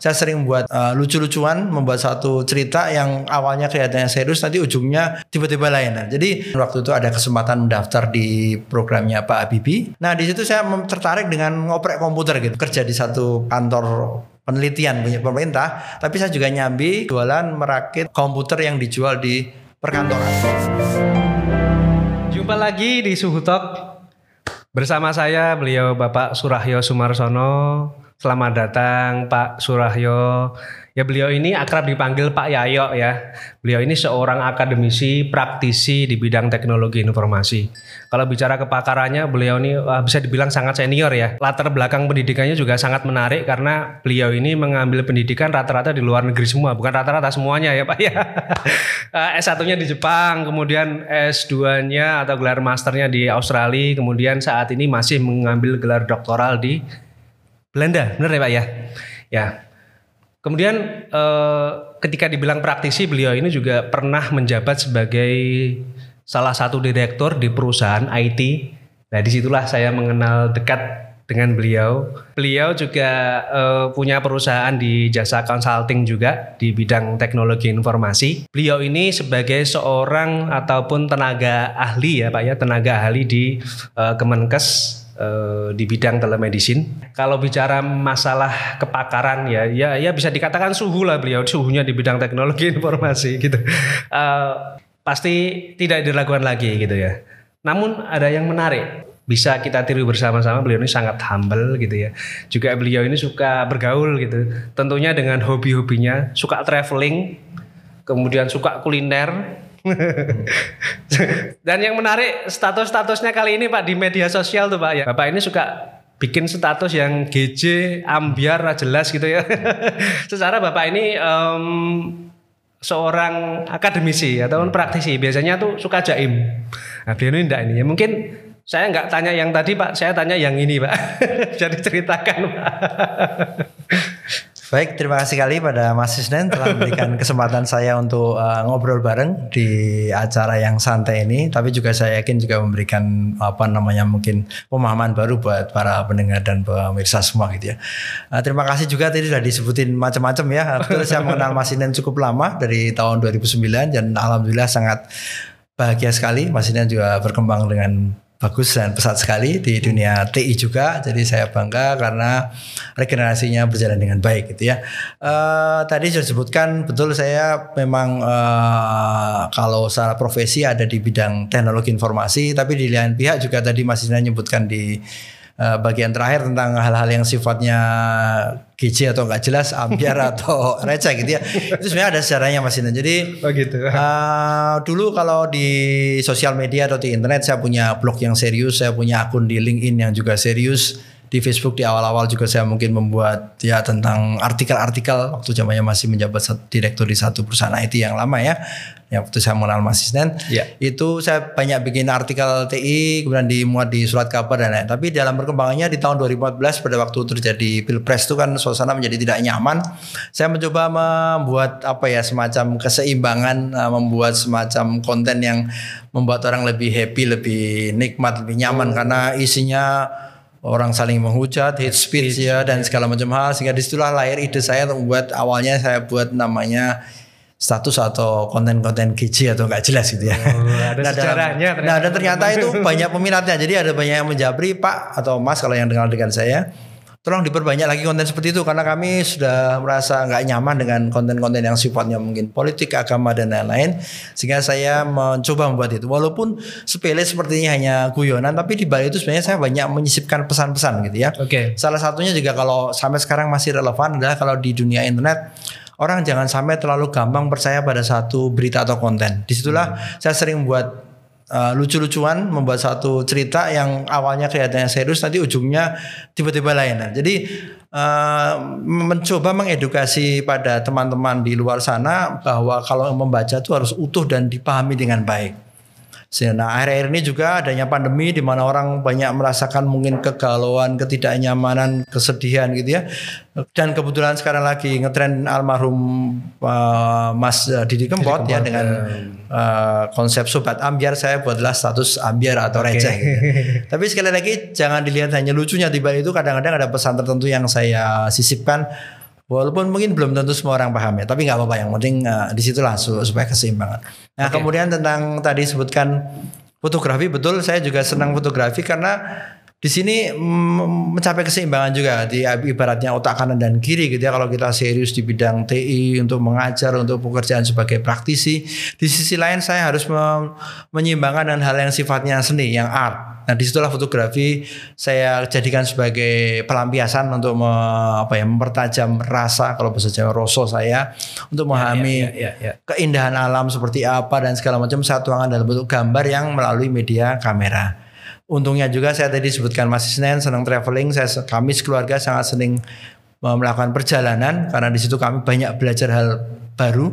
Saya sering buat uh, lucu-lucuan, membuat satu cerita yang awalnya kelihatannya serius, nanti ujungnya tiba-tiba lain. Nah, jadi waktu itu ada kesempatan mendaftar di programnya Pak Habibie. Nah, di situ saya tertarik dengan ngoprek komputer gitu, kerja di satu kantor penelitian punya pemerintah, tapi saya juga nyambi jualan merakit komputer yang dijual di perkantoran. Jumpa lagi di Suhu Talk bersama saya beliau Bapak Surahyo Sumarsono Selamat datang Pak Surahyo. Ya beliau ini akrab dipanggil Pak Yayo ya. Beliau ini seorang akademisi, praktisi di bidang teknologi informasi. Kalau bicara kepakarannya, beliau ini bisa dibilang sangat senior ya. Latar belakang pendidikannya juga sangat menarik karena beliau ini mengambil pendidikan rata-rata di luar negeri semua, bukan rata-rata semuanya ya Pak ya. S1-nya di Jepang, kemudian S2-nya atau gelar masternya di Australia, kemudian saat ini masih mengambil gelar doktoral di Belanda, benar ya Pak ya? Ya. Kemudian eh, ketika dibilang praktisi, beliau ini juga pernah menjabat sebagai salah satu direktur di perusahaan IT. Nah di situlah saya mengenal dekat dengan beliau. Beliau juga uh, punya perusahaan di jasa consulting juga di bidang teknologi informasi. Beliau ini sebagai seorang ataupun tenaga ahli ya Pak ya, tenaga ahli di uh, Kemenkes Eh, di bidang telemedicine. Kalau bicara masalah kepakaran ya, ya, ya bisa dikatakan suhu lah beliau suhunya di bidang teknologi informasi gitu. Uh, pasti tidak dilakukan lagi gitu ya. Namun ada yang menarik bisa kita tiru bersama-sama beliau ini sangat humble gitu ya juga beliau ini suka bergaul gitu tentunya dengan hobi-hobinya suka traveling kemudian suka kuliner Dan yang menarik status-statusnya kali ini Pak di media sosial tuh Pak ya. Bapak ini suka bikin status yang GJ, ambiar, jelas gitu ya. Secara Bapak ini um, seorang akademisi atau praktisi biasanya tuh suka jaim. Nah, beliau ini enggak ini ya. Mungkin saya nggak tanya yang tadi Pak, saya tanya yang ini Pak. Jadi ceritakan Pak. Baik, terima kasih kali pada Mas Isnen telah memberikan kesempatan saya untuk uh, ngobrol bareng di acara yang santai ini. Tapi juga saya yakin juga memberikan apa namanya mungkin pemahaman baru buat para pendengar dan pemirsa semua gitu ya. Uh, terima kasih juga tadi sudah disebutin macam-macam ya. Betul saya mengenal Mas Isnen cukup lama dari tahun 2009 dan alhamdulillah sangat bahagia sekali. Mas Isnen juga berkembang dengan bagus dan pesat sekali di dunia TI juga. Jadi saya bangga karena regenerasinya berjalan dengan baik gitu ya. Uh, tadi sudah disebutkan betul saya memang uh, kalau secara profesi ada di bidang teknologi informasi, tapi di lain pihak juga tadi masih menyebutkan di uh, bagian terakhir tentang hal-hal yang sifatnya GC atau enggak jelas, ambiar atau receh gitu ya. Itu sebenarnya ada sejarahnya Mas Ina. Jadi oh gitu. Uh, dulu kalau di sosial media atau di internet saya punya blog yang serius, saya punya akun di LinkedIn yang juga serius di Facebook di awal-awal juga saya mungkin membuat ya tentang artikel-artikel waktu zamannya masih menjabat direktur di satu perusahaan IT yang lama ya. Ya waktu saya mengenal Mas Isnen, ya. itu saya banyak bikin artikel TI kemudian dimuat di surat kabar dan lain. Tapi dalam perkembangannya di tahun 2014 pada waktu terjadi pilpres itu kan suasana menjadi tidak nyaman. Saya mencoba membuat apa ya semacam keseimbangan, eh, membuat semacam konten yang membuat orang lebih happy, lebih nikmat, lebih nyaman oh. karena isinya orang saling menghujat, hate speech ya dan segala macam hal sehingga di situlah lahir ide saya untuk membuat awalnya saya buat namanya status atau konten-konten kece atau nggak jelas gitu ya. Oh, ada nah, sejarahnya. Ternyata. Nah, dan ternyata itu banyak peminatnya. Jadi ada banyak yang menjabri Pak atau Mas kalau yang dengar dengan saya tolong diperbanyak lagi konten seperti itu karena kami sudah merasa nggak nyaman dengan konten-konten yang sifatnya mungkin politik, agama dan lain-lain sehingga saya mencoba membuat itu walaupun sepele sepertinya hanya guyonan tapi di balik itu sebenarnya saya banyak menyisipkan pesan-pesan gitu ya. Oke. Okay. Salah satunya juga kalau sampai sekarang masih relevan adalah kalau di dunia internet orang jangan sampai terlalu gampang percaya pada satu berita atau konten. Di situlah hmm. saya sering buat uh, lucu-lucuan membuat satu cerita yang awalnya kelihatannya serius nanti ujungnya tiba-tiba lain. Nah, jadi uh, mencoba mengedukasi pada teman-teman di luar sana bahwa kalau membaca itu harus utuh dan dipahami dengan baik. Nah akhir-akhir ini juga adanya pandemi di mana orang banyak merasakan mungkin kegalauan, ketidaknyamanan, kesedihan gitu ya. Dan kebetulan sekarang lagi ngetren almarhum uh, Mas Didi Kempot, Didi Kempot ya dengan uh, konsep sobat ambiar saya buatlah status ambiar atau okay. receh. Gitu. Tapi sekali lagi jangan dilihat hanya lucunya balik itu kadang-kadang ada pesan tertentu yang saya sisipkan Walaupun mungkin belum tentu semua orang paham ya, tapi nggak apa-apa. Yang penting uh, di situlah supaya keseimbangan. Nah okay. kemudian tentang tadi sebutkan fotografi betul, saya juga senang fotografi karena di sini mencapai keseimbangan juga di ibaratnya otak kanan dan kiri gitu ya. Kalau kita serius di bidang TI untuk mengajar untuk pekerjaan sebagai praktisi. Di sisi lain saya harus menyeimbangkan dengan hal yang sifatnya seni yang art. Nah di situlah fotografi saya jadikan sebagai pelampiasan untuk me, apa ya mempertajam rasa kalau bahasa Jawa rasa saya. Untuk memahami ya, ya, ya, ya, ya. keindahan alam seperti apa dan segala macam saya tuangkan dalam bentuk gambar yang melalui media kamera Untungnya juga saya tadi sebutkan masih Senin senang traveling, saya kami keluarga sangat sering melakukan perjalanan. Karena di situ kami banyak belajar hal baru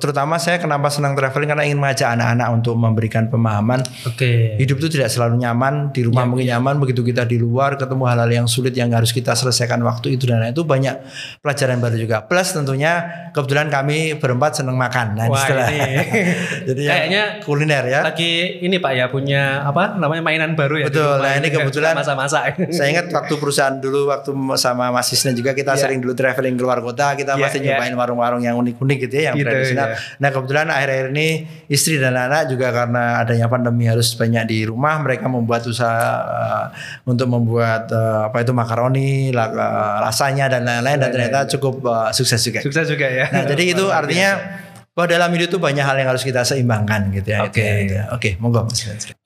terutama saya kenapa senang traveling karena ingin mengajak anak-anak untuk memberikan pemahaman okay. hidup itu tidak selalu nyaman di rumah ya, mungkin ya. nyaman begitu kita di luar ketemu hal-hal yang sulit yang harus kita selesaikan waktu itu dan itu banyak pelajaran baru juga plus tentunya kebetulan kami berempat senang makan nah Wah, setelah ini. jadi kayaknya kuliner ya lagi ini pak ya punya apa namanya mainan baru ya betul nah ini kebetulan masa-masa saya ingat waktu perusahaan dulu waktu sama Mas Isna juga kita ya. sering dulu traveling keluar kota kita ya, masih ya. nyobain warung-warung yang unik unik gitu ya yang gitu, tradisional. Ya. Nah kebetulan akhir-akhir ini istri dan anak juga karena adanya pandemi harus banyak di rumah mereka membuat usaha uh, untuk membuat uh, apa itu makaroni, uh, rasanya dan lain-lain dan ternyata cukup uh, sukses juga. Sukses juga ya. Nah jadi itu artinya bahwa dalam hidup itu banyak hal yang harus kita seimbangkan gitu ya. Oke, okay. gitu ya. oke, okay, monggo.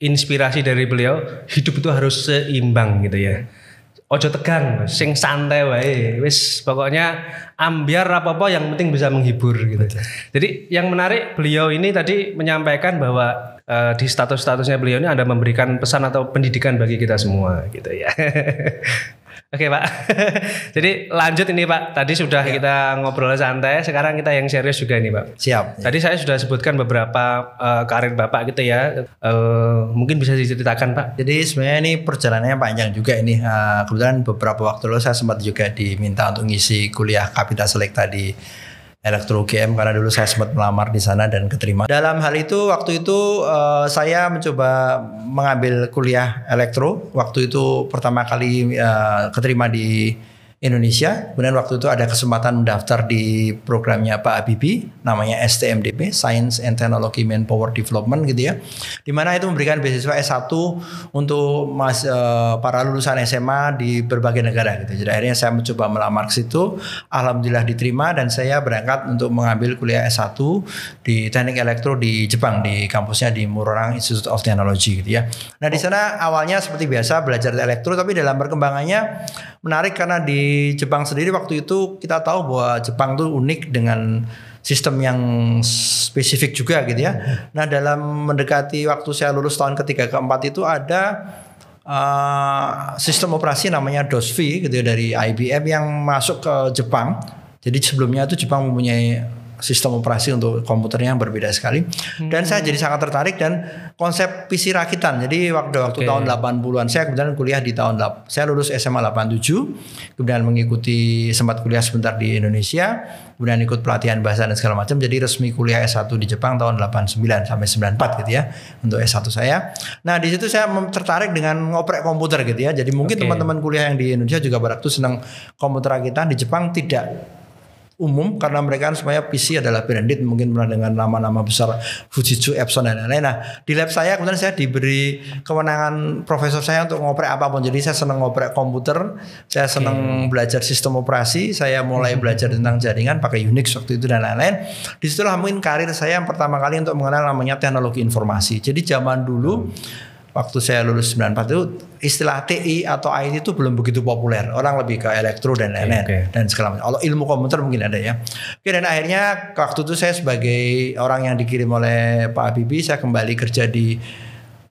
Inspirasi dari beliau hidup itu harus seimbang gitu ya ojo tegang, sing santai wae. Wis pokoknya ambiar apa-apa yang penting bisa menghibur gitu. Betul. Jadi yang menarik beliau ini tadi menyampaikan bahwa uh, di status-statusnya beliau ini ada memberikan pesan atau pendidikan bagi kita semua gitu ya. Oke Pak, jadi lanjut ini Pak. Tadi sudah ya. kita ngobrol santai, sekarang kita yang serius juga ini Pak. Siap. Tadi saya sudah sebutkan beberapa uh, karir Bapak gitu ya. Uh, mungkin bisa diceritakan Pak. Jadi sebenarnya ini perjalanannya panjang juga ini. Uh, kebetulan beberapa waktu lalu saya sempat juga diminta untuk ngisi kuliah Kapital Select tadi elektro UGM karena dulu saya sempat melamar di sana dan keterima. Dalam hal itu waktu itu uh, saya mencoba mengambil kuliah elektro. Waktu itu pertama kali uh, keterima di Indonesia. Kemudian waktu itu ada kesempatan mendaftar di programnya Pak Habibie, namanya STMDP, Science and Technology Manpower Development gitu ya. Di mana itu memberikan beasiswa S1 untuk mas, uh, para lulusan SMA di berbagai negara gitu. Jadi akhirnya saya mencoba melamar ke situ, alhamdulillah diterima dan saya berangkat untuk mengambil kuliah S1 di Teknik Elektro di Jepang di kampusnya di Murorang Institute of Technology gitu ya. Nah, di sana awalnya seperti biasa belajar elektro tapi dalam perkembangannya menarik karena di Jepang sendiri waktu itu kita tahu bahwa Jepang tuh unik dengan sistem yang spesifik juga gitu ya. Nah dalam mendekati waktu saya lulus tahun ketiga keempat itu ada uh, sistem operasi namanya DOSV gitu ya dari IBM yang masuk ke Jepang. Jadi sebelumnya itu Jepang mempunyai sistem operasi untuk komputernya yang berbeda sekali. Dan saya jadi sangat tertarik dan konsep PC rakitan. Jadi waktu waktu okay. tahun 80-an saya kemudian kuliah di tahun saya lulus SMA 87, kemudian mengikuti sempat kuliah sebentar di Indonesia, kemudian ikut pelatihan bahasa dan segala macam. Jadi resmi kuliah S1 di Jepang tahun 89 sampai 94 gitu ya untuk S1 saya. Nah, di situ saya tertarik dengan ngoprek komputer gitu ya. Jadi mungkin teman-teman okay. kuliah yang di Indonesia juga pada waktu senang komputer rakitan di Jepang tidak umum karena mereka kan semuanya PC adalah branded mungkin pernah dengan nama-nama besar Fujitsu, Epson dan lain-lain. Nah di lab saya kemudian saya diberi kewenangan profesor saya untuk ngoprek apa pun. Jadi saya senang ngoprek komputer, saya senang okay. belajar sistem operasi, saya mulai hmm. belajar tentang jaringan pakai Unix waktu itu dan lain-lain. Di situlah mungkin karir saya yang pertama kali untuk mengenal namanya teknologi informasi. Jadi zaman dulu hmm waktu saya lulus 94 itu istilah TI atau IT itu belum begitu populer. Orang lebih ke elektro dan lain-lain okay. dan segala macam. Kalau ilmu komputer mungkin ada ya. Oke dan akhirnya waktu itu saya sebagai orang yang dikirim oleh Pak Habibie saya kembali kerja di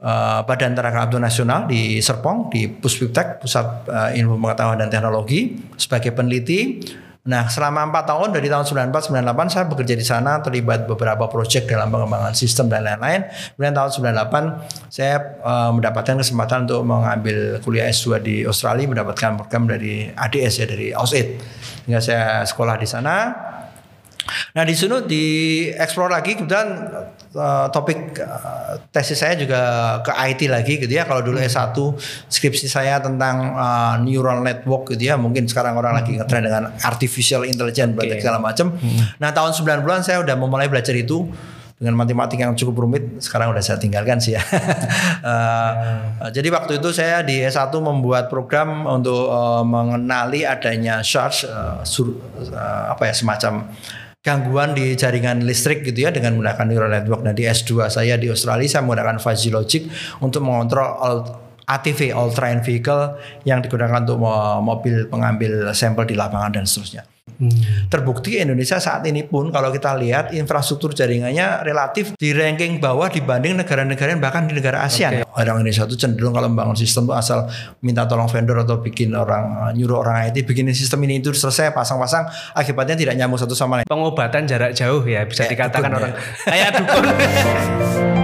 uh, Badan Tenaga Nasional di Serpong di Puspiptek Pusat uh, Ilmu Pengetahuan dan Teknologi sebagai peneliti Nah, selama empat tahun dari tahun 94 98 saya bekerja di sana terlibat beberapa proyek dalam pengembangan sistem dan lain-lain. Kemudian tahun 98 saya uh, mendapatkan kesempatan untuk mengambil kuliah S2 di Australia mendapatkan program dari ADS ya dari AUSAID. Sehingga saya sekolah di sana. Nah di sini di explore lagi kemudian uh, topik uh, tesis saya juga ke IT lagi gitu ya. Kalau dulu S1 skripsi saya tentang uh, neural network gitu ya. Mungkin sekarang orang lagi ngetren dengan artificial intelligence okay. segala macam. Hmm. Nah tahun 90-an saya udah memulai belajar itu dengan matematika yang cukup rumit sekarang udah saya tinggalkan sih ya. uh, Jadi waktu itu saya di S1 membuat program untuk uh, mengenali adanya charge uh, sur, uh, apa ya semacam gangguan di jaringan listrik gitu ya dengan menggunakan neural network. Nah di S2 saya di Australia saya menggunakan fuzzy logic untuk mengontrol ATV All Terrain Vehicle yang digunakan untuk mobil pengambil sampel di lapangan dan seterusnya. Hmm. Terbukti Indonesia saat ini pun kalau kita lihat infrastruktur jaringannya relatif di ranking bawah dibanding negara-negara bahkan di negara Asia. Okay. Orang Indonesia itu cenderung kalau membangun sistem itu asal minta tolong vendor atau bikin orang nyuruh orang IT bikinin sistem ini itu selesai pasang-pasang akibatnya tidak nyambung satu sama lain. Pengobatan jarak jauh ya bisa ya, dikatakan dukun, orang ya. kayak dukun.